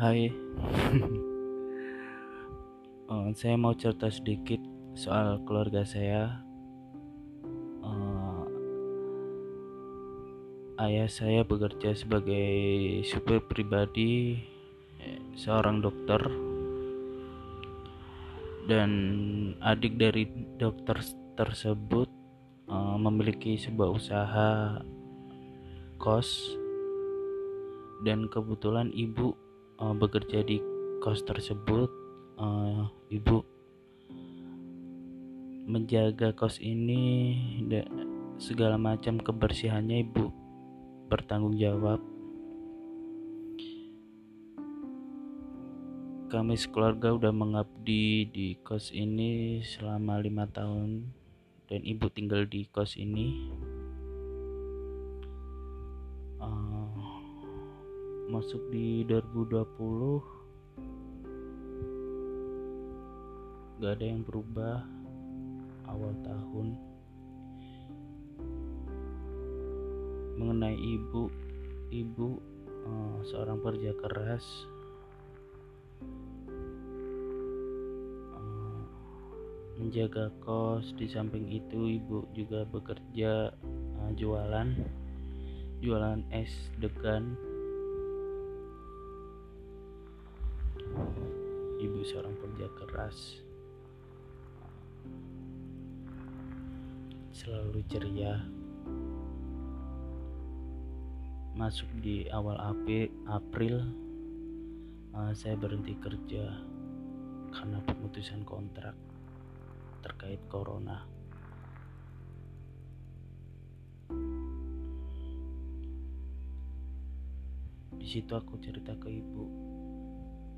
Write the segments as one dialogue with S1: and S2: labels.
S1: Hai, Eh, saya mau cerita sedikit soal keluarga saya. Eh, ayah saya bekerja sebagai supir pribadi, eh, seorang dokter, dan adik dari dokter tersebut eh, memiliki sebuah usaha kos, dan kebetulan ibu eh, bekerja di kos tersebut uh, ibu menjaga kos ini segala macam kebersihannya ibu bertanggung jawab. Kami sekeluarga udah mengabdi di kos ini selama lima tahun dan ibu tinggal di kos ini masuk di 2020 gak ada yang berubah awal tahun. Mengenai ibu ibu uh, seorang pekerja keras. Uh, menjaga kos di samping itu ibu juga bekerja uh, jualan jualan es degan ibu seorang pekerja keras. Selalu ceria. Masuk di awal April uh, saya berhenti kerja karena pemutusan kontrak terkait corona. Di situ aku cerita ke ibu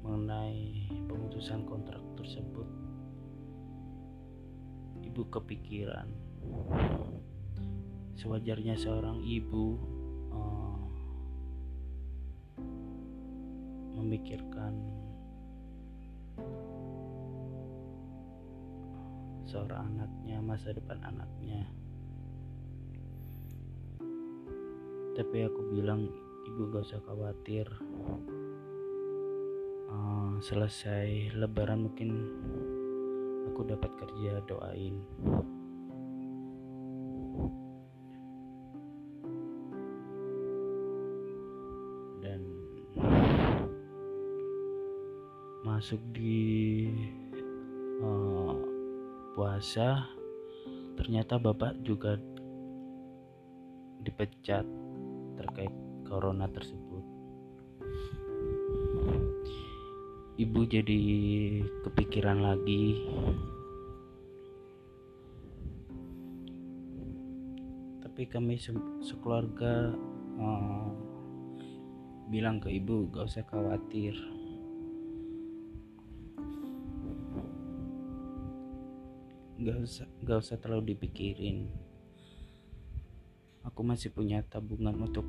S1: mengenai pemutusan kontrak tersebut. Ibu kepikiran. Sewajarnya seorang ibu uh, memikirkan seorang anaknya masa depan anaknya. Tapi aku bilang ibu gak usah khawatir selesai lebaran mungkin aku dapat kerja doain. Dan masuk di uh, puasa ternyata bapak juga dipecat terkait corona tersebut ibu jadi kepikiran lagi. Tapi kami se sekeluarga uh, bilang ke ibu gak usah khawatir. Gak usah gak usah terlalu dipikirin. Aku masih punya tabungan untuk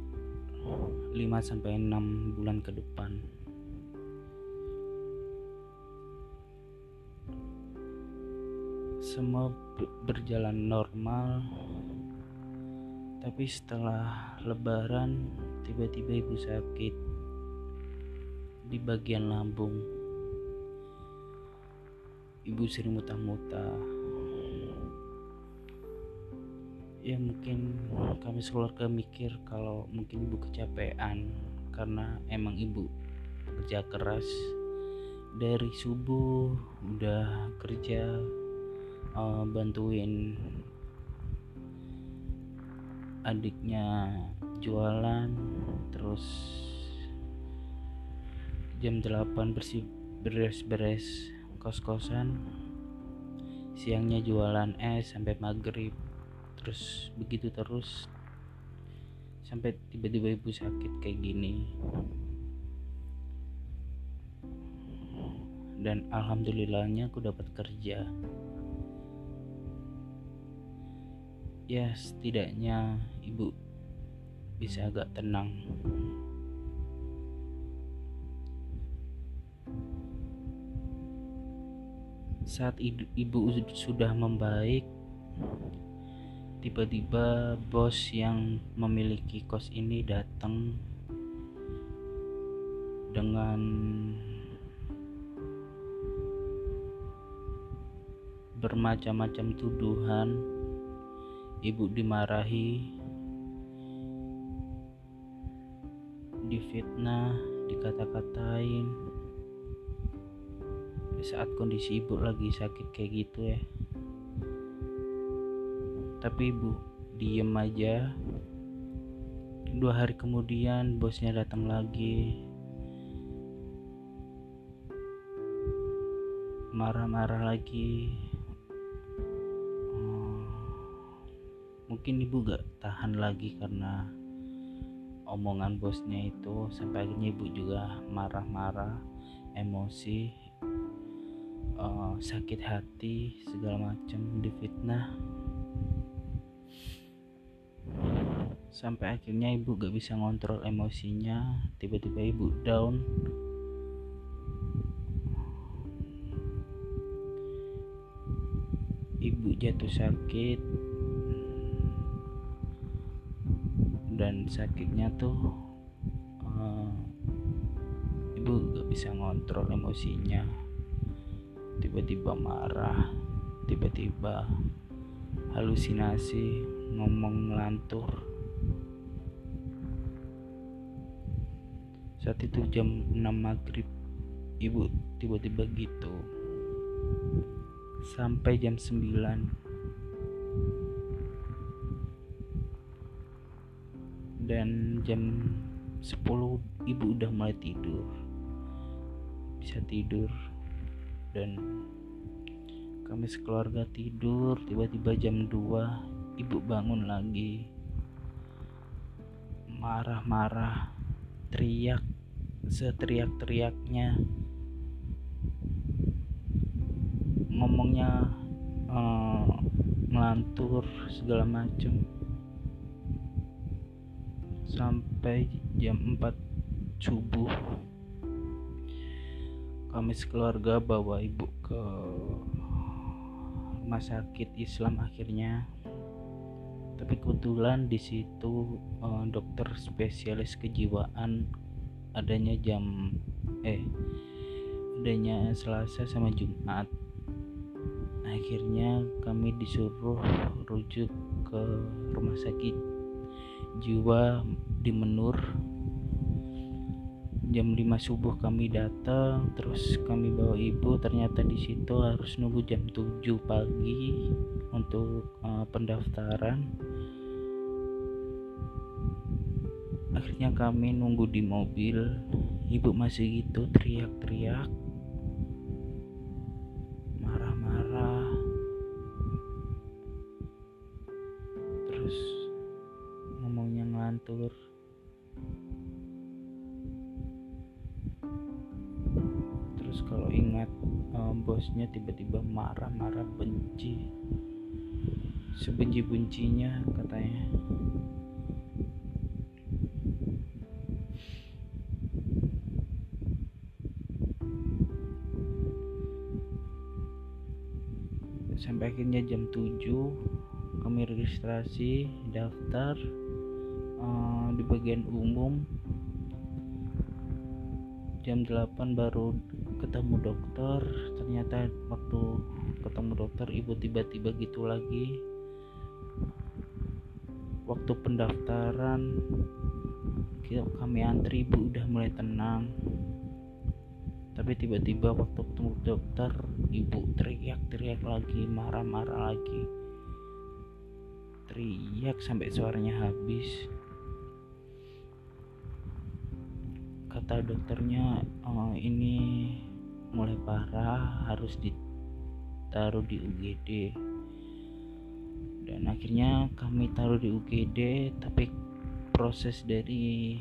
S1: 5 sampai 6 bulan ke depan semua berjalan normal. Tapi setelah lebaran tiba-tiba ibu sakit di bagian lambung. Ibu sering muntah-muntah. Ya mungkin kami sekeluarga mikir kalau mungkin ibu kecapean karena emang ibu kerja keras dari subuh udah kerja uh, bantuin adiknya jualan terus jam 8 bersih beres-beres kos-kosan siangnya jualan es sampai maghrib terus begitu terus sampai tiba-tiba ibu sakit kayak gini. Dan alhamdulillahnya aku dapat kerja ya setidaknya ibu bisa agak tenang. Saat ibu sudah membaik tiba-tiba bos yang memiliki kos ini datang dengan bermacam-macam tuduhan ibu dimarahi difitnah dikata-katain. Saat kondisi ibu lagi sakit kayak gitu ya. Tapi ibu diem aja. Dua hari kemudian bosnya datang lagi. Marah-marah lagi mungkin ibu gak tahan lagi karena omongan bosnya itu. Sampai akhirnya ibu juga marah-marah emosi uh, sakit hati segala macam difitnah sampai akhirnya ibu gak bisa ngontrol emosinya. Tiba-tiba ibu down. Ibu jatuh sakit dan sakitnya tuh uh, ibu gak bisa ngontrol emosinya. Tiba-tiba marah tiba-tiba halusinasi ngomong ngelantur. Saat itu jam 6 maghrib ibu tiba-tiba gitu. Sampai jam 9 dan jam 10 ibu udah mulai tidur. Bisa tidur. Dan kami sekeluarga tidur tiba-tiba jam 2 ibu bangun lagi. Marah-marah teriak seteriak-teriaknya. Ngomongnya uh, melantur segala macam sampai jam 4 subuh kami sekeluarga bawa ibu ke rumah sakit Islam akhirnya. Tapi kebetulan di situ uh, dokter spesialis kejiwaan adanya jam eh adanya Selasa sama Jumat. Akhirnya kami disuruh rujuk ke rumah sakit jiwa di Menur. Jam 5 subuh kami datang terus kami bawa ibu. Ternyata di situ harus nunggu jam 7 pagi untuk uh, pendaftaran. Akhirnya kami nunggu di mobil. Ibu masih gitu teriak-teriak bosnya tiba-tiba marah-marah benci. Sebenci-bencinya katanya. Sampai akhirnya jam 7 kami registrasi daftar uh, di bagian umum. Jam 8 baru ketemu dokter ternyata waktu ketemu dokter ibu tiba-tiba gitu lagi. Waktu pendaftaran kami antri ibu udah mulai tenang. Tapi tiba-tiba waktu ketemu dokter ibu teriak-teriak lagi marah-marah lagi. Teriak sampai suaranya habis. Kata dokternya oh, ini mulai parah harus ditaruh di UGD dan akhirnya kami taruh di UGD tapi proses dari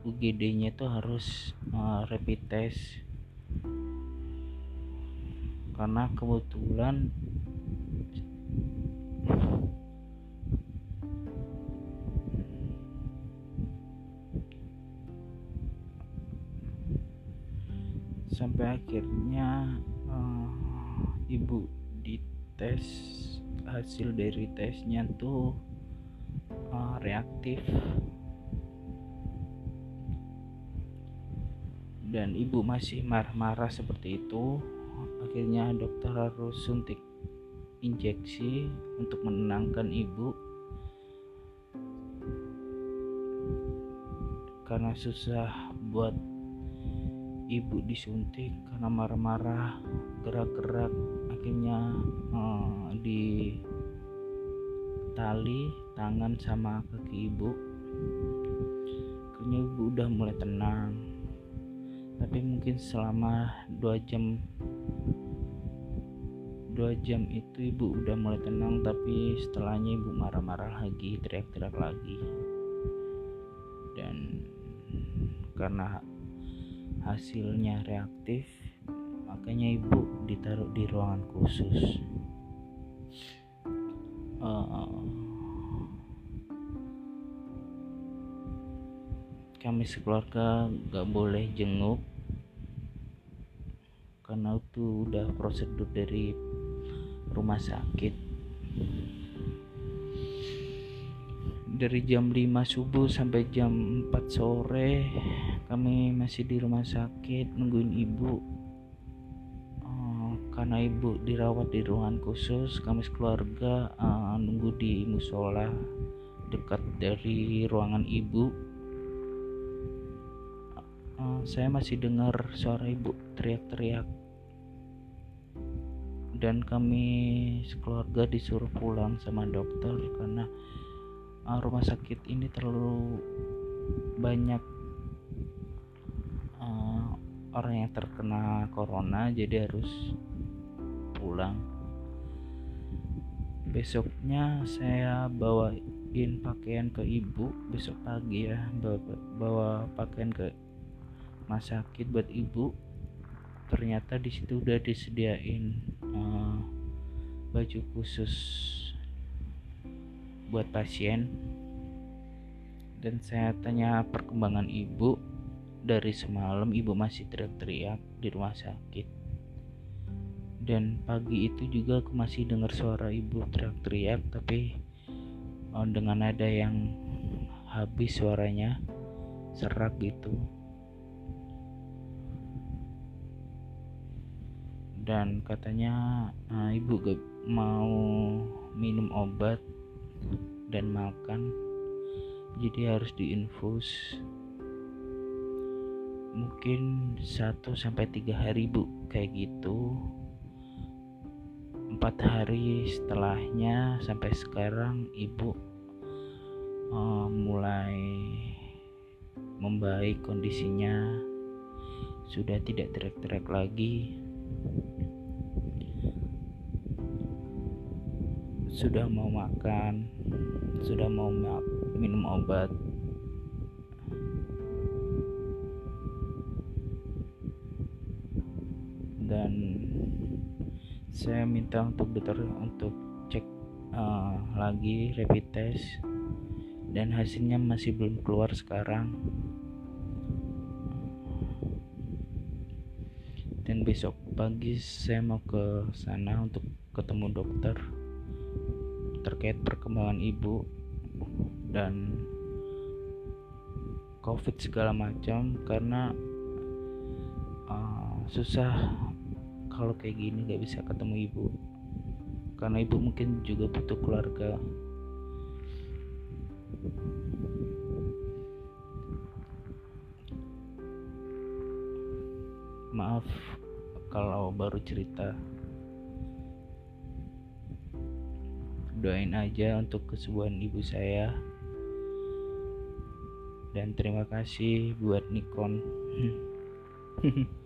S1: UGD nya itu harus uh, rapid test. Karena kebetulan sampai akhirnya uh, ibu dites hasil dari tesnya tuh uh, reaktif. Dan ibu masih marah-marah seperti itu. Akhirnya dokter harus suntik injeksi untuk menenangkan ibu. Karena susah buat ibu disuntik karena marah-marah gerak-gerak akhirnya uh, di tali tangan sama kaki ibu. Akhirnya ibu udah mulai tenang. Tapi mungkin selama dua jam dua jam itu ibu udah mulai tenang tapi setelahnya ibu marah-marah lagi teriak-teriak lagi. Dan karena hasilnya reaktif makanya ibu ditaruh di ruangan khusus. Uh, kami sekeluarga gak boleh jenguk karena itu udah prosedur dari rumah sakit dari jam 5 subuh sampai jam 4 sore kami masih di rumah sakit nungguin ibu. Uh, karena ibu dirawat di ruangan khusus kami sekeluarga uh, nunggu di musola dekat dari ruangan ibu. Uh, saya masih dengar suara ibu teriak-teriak. Dan kami sekeluarga disuruh pulang sama dokter karena uh, rumah sakit ini terlalu banyak uh, orang yang terkena corona jadi harus pulang. Besoknya saya bawain pakaian ke ibu besok pagi ya bawa, bawa pakaian ke rumah sakit buat ibu. Ternyata di situ udah disediain uh, baju khusus buat pasien. Dan saya tanya perkembangan ibu dari semalam ibu masih teriak-teriak di rumah sakit. Dan pagi itu juga aku masih dengar suara ibu teriak-teriak tapi oh, dengan nada yang habis suaranya serak gitu. Dan katanya uh, ibu gak mau minum obat dan makan jadi harus diinfus. Mungkin 1 sampai tiga hari bu kayak gitu. Empat hari setelahnya sampai sekarang ibu uh, mulai membaik kondisinya. Sudah tidak teriak-teriak lagi sudah mau makan sudah mau minum obat. Dan saya minta untuk dokter untuk cek uh, lagi rapid test. Dan hasilnya masih belum keluar sekarang. Dan besok pagi saya mau ke sana untuk ketemu dokter terkait perkembangan ibu dan covid segala macam karena uh, susah kalau kayak gini gak bisa ketemu ibu. Karena ibu mungkin juga butuh keluarga. Maaf kalau baru cerita doain aja untuk kesembuhan ibu saya. Dan terima kasih buat Nikon.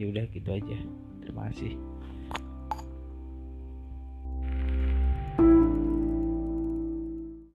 S1: Ya udah gitu aja. Terima kasih